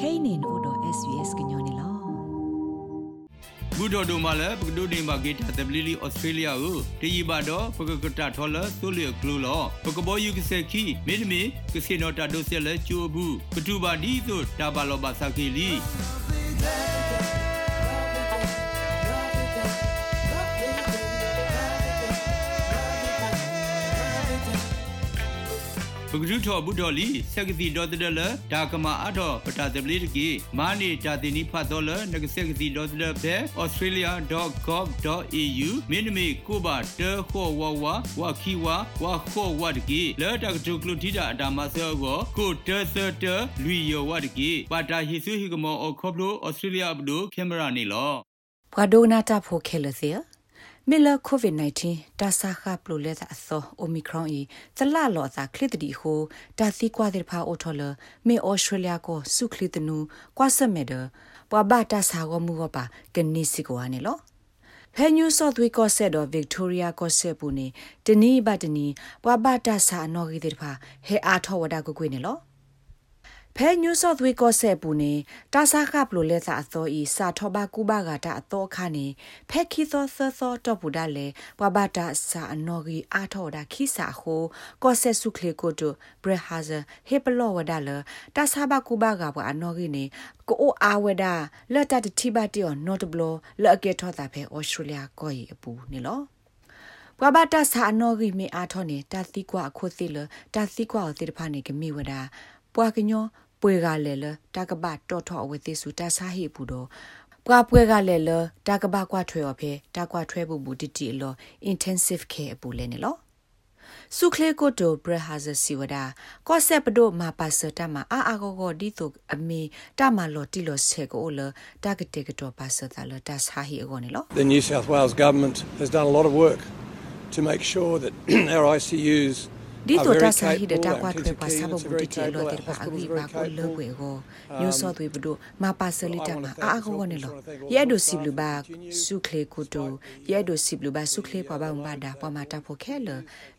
kainin odo svs gnyone lo ဘူဒိုဒိုမာလဲပကဒိုဒီမာဂီတာတဘလီလီဩစတြေးလျကိုတီယီဘာတော့ပကကတာထော်လဆိုလီကလူလောပကဘောယူကစခီမင်း ဘူးကတူဘာဒီဆိုတာဘာလောဘာစကီလီပကရုထောဘုဒ္ဓလီဆက်ကတိဒေါ်တဒလဒါကမာအထောပတာတပလီတကီမာနေတာတင်နိဖတ်တော်လနကဆက်ကတိဒေါ်တဒဘဲ australia.gov.au မင်းမေကိုပါတခောဝဝဝခီဝဝခောဝတကီလဲတကတုကလူတီတာအတာမဆောကိုကိုတသတလူယောဝတကီပါတာဟီဆူဟီကမောခောပလို australia ဘဒိုကင်မရာနီလောဘွာဒိုနာတာဖိုခဲလစီ မီလာကိုဗစ် -19 တာဆာခပလိုလက်အသောအိုမီခရွန်ဤသလလောသာခလစ်တီဟိုတာစီကွာတဲ့ဖာအိုထော်လမေဩစတြေးလျကိုစုခလစ်တနူကွာဆမေဒပွာဘတာဆာဂမူပါကနိစီကွာနေလောဖဲညူဆော့သွေးကော့ဆက်တော့ဗစ်တိုးရီယာကော့ဆက်ပူနေတနီးဘတနီပွာဘတာဆာနော်ဂီတဲ့ဖာဟဲအားထောဝဒါကိုကွေးနေလော ဖဲညူဆော့သွေးကောဆဲပူနေတာဆာခပလိုလက်စာအသောဤစာထောဘာကူဘာဂတာအသောခါနေဖဲခီသောသသောတော့ပူဒါလေပဝဘတာစာအနော်ဂီအာထောဒါခိစာဟိုကောဆဲဆုခလေကိုတိုဘရဟာဇာဟေပလောဝဒါလတာဆာဘာကူဘာဂဘအနော်ဂီနေကိုအာဝဒါလက်တတိဘတီော်နော့တဘလလက်အကေထောတာဖဲဩစတြေးလျကိုရီအပူနေလောပဝဘတာစာအနော်ဂီမေအာထောနေတာသီကွာအခုသီလတာသီကွာအတိတဖာနေကမိဝဒါပွာကညော ပွေကလည်းလတကပတော်ထော့အဝသိစုတဆာဟိဘူးတော့ပွားပွဲကလည်းလတကပကွာထွဲော်ဖေတကွာထွဲဘူးဘူးတီတီလော intensive care ပူလဲနေလောစုခလေကိုတိုဘရဟာဇစီဝဒာကောဆက်ပဒိုမာပါစတာမာအာအာဂောဒီတုအမီတာမာလောတီလောဆေကိုလတာဂတေကတော့ပါစတာလတာစာဟီအကောနေလော The New South Wales government has done a lot of work to make sure that our ICUs ဒီတိုတာဆာဟိဒတာကွာထွေပါဆာဘဘူတီတီလောတဲ့ပါအဂိပါကိုလောကွေကိုညိုစောသွေဘဒုမပါဆလီတမအာအကောနေလောရဲဒိုစီဘလူဘာစုခလေကိုတိုရဲဒိုစီဘလူဘာစုခလေပွားပါမဒါပွားမတာဖို့ခဲလ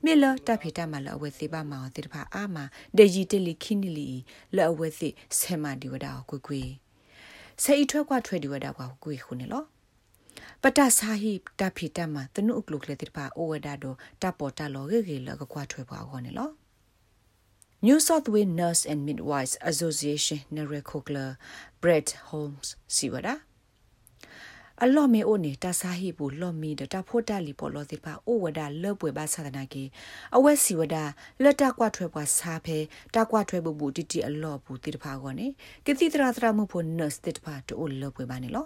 မေလတဖေတမလအဝဲစီပါမောတိတဖာအာမဒေဂျီတလီခိနီလီလောအဝဲစီဆေမဒီဝဒါကိုကွေစေအထွက်ကွာထွေဒီဝဒါကွာကွေခုနေလော ပတဆာဟိတဖိတမတနုကလုကလေတိပါအိုဝဒါဒိုတပေါ်တလောရေရေလကကွာထွေပွားခေါ်နေလော New South Wales Nurse and Midwives Association နရခိုကလ Brett Holmes စီဝဒါအလော့မေအိုနေတာဆာဟိဘူးလော့မီဒတာဖိုတာလီပေါ်လောတိပါအိုဝဒါလော့ပွေပါသဒနာကေအဝဲစီဝဒါလက်တကွာထွဲပွားစားဖဲတကွာထွဲဘူးဘူးတီတီအလော့ဘူးတိတဖာကောနေကတိတရာတရာမှုဖို့ nurse တိတဖာတိုလော့ပွေပါနေလော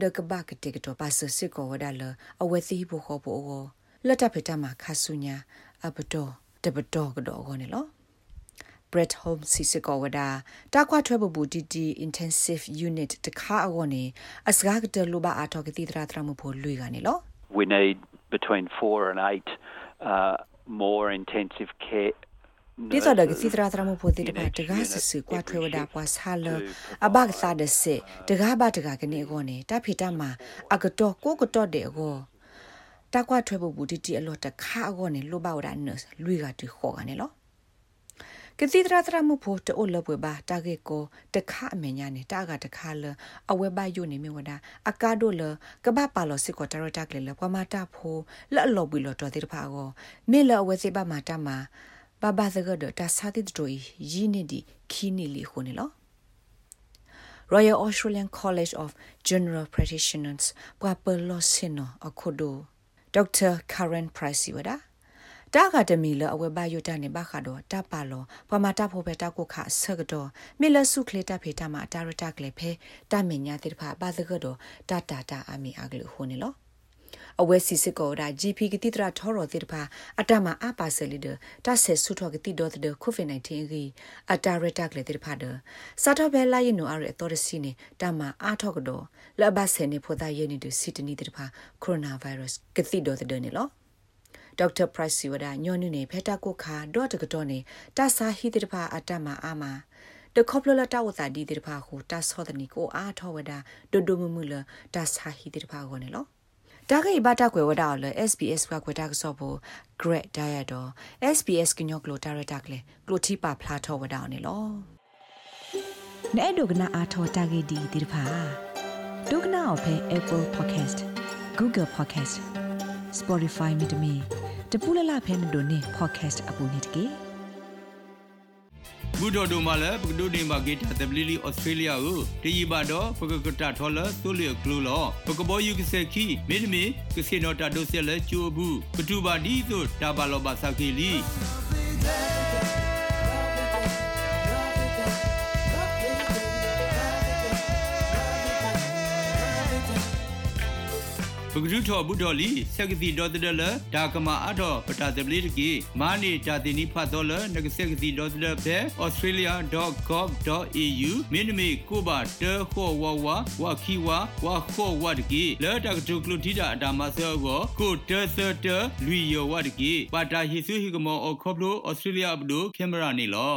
ဒကဘကတေကတော့ပါဆစစ်ကောဝဒါလအဝဲစီဖို့ခေါ်ဖို့အောလက်တဖေတမှာခါဆုညာအဘတော်တဘတော်ကတော့ခေါ်နေလော Brett Holmes စီစကောဝဒါတာကွာထွဲပပူတီတီ intensive unit တခါအောနေအစကားကတလူပါအထောကတိတရာတရာမဖို့လွေကနေလော We need between 4 and 8 uh more intensive care ဒီတော့ဒကစီတရာတရမဖို့တိတပါတကားဆဆကွာထွေဝဒါပွားဆာလအဘကသာဒစေတကားဘတကာကနေကောနေတာဖီတမအကတော့ကိုကတော့တဲ့ကောတကွာထွေဖို့ဘူးတီတီအလောတခါကောနေလိုပါဝဒါနစလွေကတူခေါ်ကနေလောကတိတရာတရမှုဖို့တိုးလပွေပါတာဂေကိုတခအမညာနေတာကတခလအဝဲပါယုန်နေမြဝဒအကာဒိုလကဘာပါလောစစ်ကိုတရတာကလေလပမာတာဖိုလော်လော်ဘီလော်တော်တိတဖာကိုမေလအဝဲစစ်ပါမာတာမှာ ဘာဘာသကဒတာစာတိတိုယီနေဒီခီနီလီခုန်လော Royal Australian College of General Practitioners ပွာပလောစင်နအခုဒို Dr. Karen Price ဝဒတာကတမီလအဝဘယုတနေဘခါတော့တပါလောပမာတာဖို့ပဲတာကိုခဆကတော့မေလဆုခလေတာဖေတာမှာတာရတာကလေဖဲတာမညာတိဖာဘာသကတော့တာတာတာအမီအကလူခုန်လော အဝဲစီစစ်ကောဒါ GP ကတိတရာထောတော်တိတဖာအတမအပါဆယ်လီဒတဆက်ဆုထောကတိတော်တဲ့ကိုဗစ် -19 ကြီးအတာရတက်လေတိတဖာဒစာတော့ဘဲလာရင်နိုအရအတော်ရစီနေတမအားထောကတော့လဘဆယ်နေဖို့သားရနေတူစီတနီတိတဖာကိုရိုနာဗိုင်းရပ်စ်ကတိတော်တဲ့နေလောဒေါက်တာပရိုက်စီဝဒညွန်နေဖက်တာကိုခါဒေါ်တကတော့နေတာစာဟီတိတဖာအတမအာမာတခေါပလလတာဝတာဒီတိတဖာကိုတာဆောဒနီကိုအားထောဝဒဒိုဒိုမမူလတာစာဟီတိတဖာကိုနေလော တာဂိဘတာကွယ်ဝဒါလ SBS ကကွယ်တာကစောဖို့ Great Diet SBS ကညောကလိုတာရတာကလေကလိုတီပါဖလာထောဝဒါနေလောနဲ့ဒုကနာအာထောတာဂိဒီဒီတဖာဒုကနာအဖဲ Apple Podcast Google Podcast Spotify မြေတမီတပူလလဖဲမတို့နေ podcast အပူနေတကေ ဘူးတော်တို့မှလည်းပကဒုနေမှာဂေတာတဘလီလီဩစတြေးလျကိုတရီပါတော့ပကကတာထော်လဆိုလီကလူလောပကဘောယူကစခီမေဒမီကစီနိုတာဒိုဆက်လဲကျိုးဘူးကတူပါဒီဆိုတာဘာလောပါစကီလီ ပဂရုထောဘုဒော်လီဆက်ကတိဒေါ်တဒလဒါကမာအထောပတာတပလီတကီမာနေတာတင်နီဖတ်တော်လနကဆက်ကတိဒေါ်တဒဖဲ australia.gov.au မင်းမေကိုပါတဲခောဝဝဝခီဝဝခောဝတကီလဲတကတုကလူတီတာအတာမဆောကိုကိုတဲသတလူယောဝတကီပါတာဟီဆူဟီကမောအခေါပလို australia ဘဒိုကင်မရာနီလော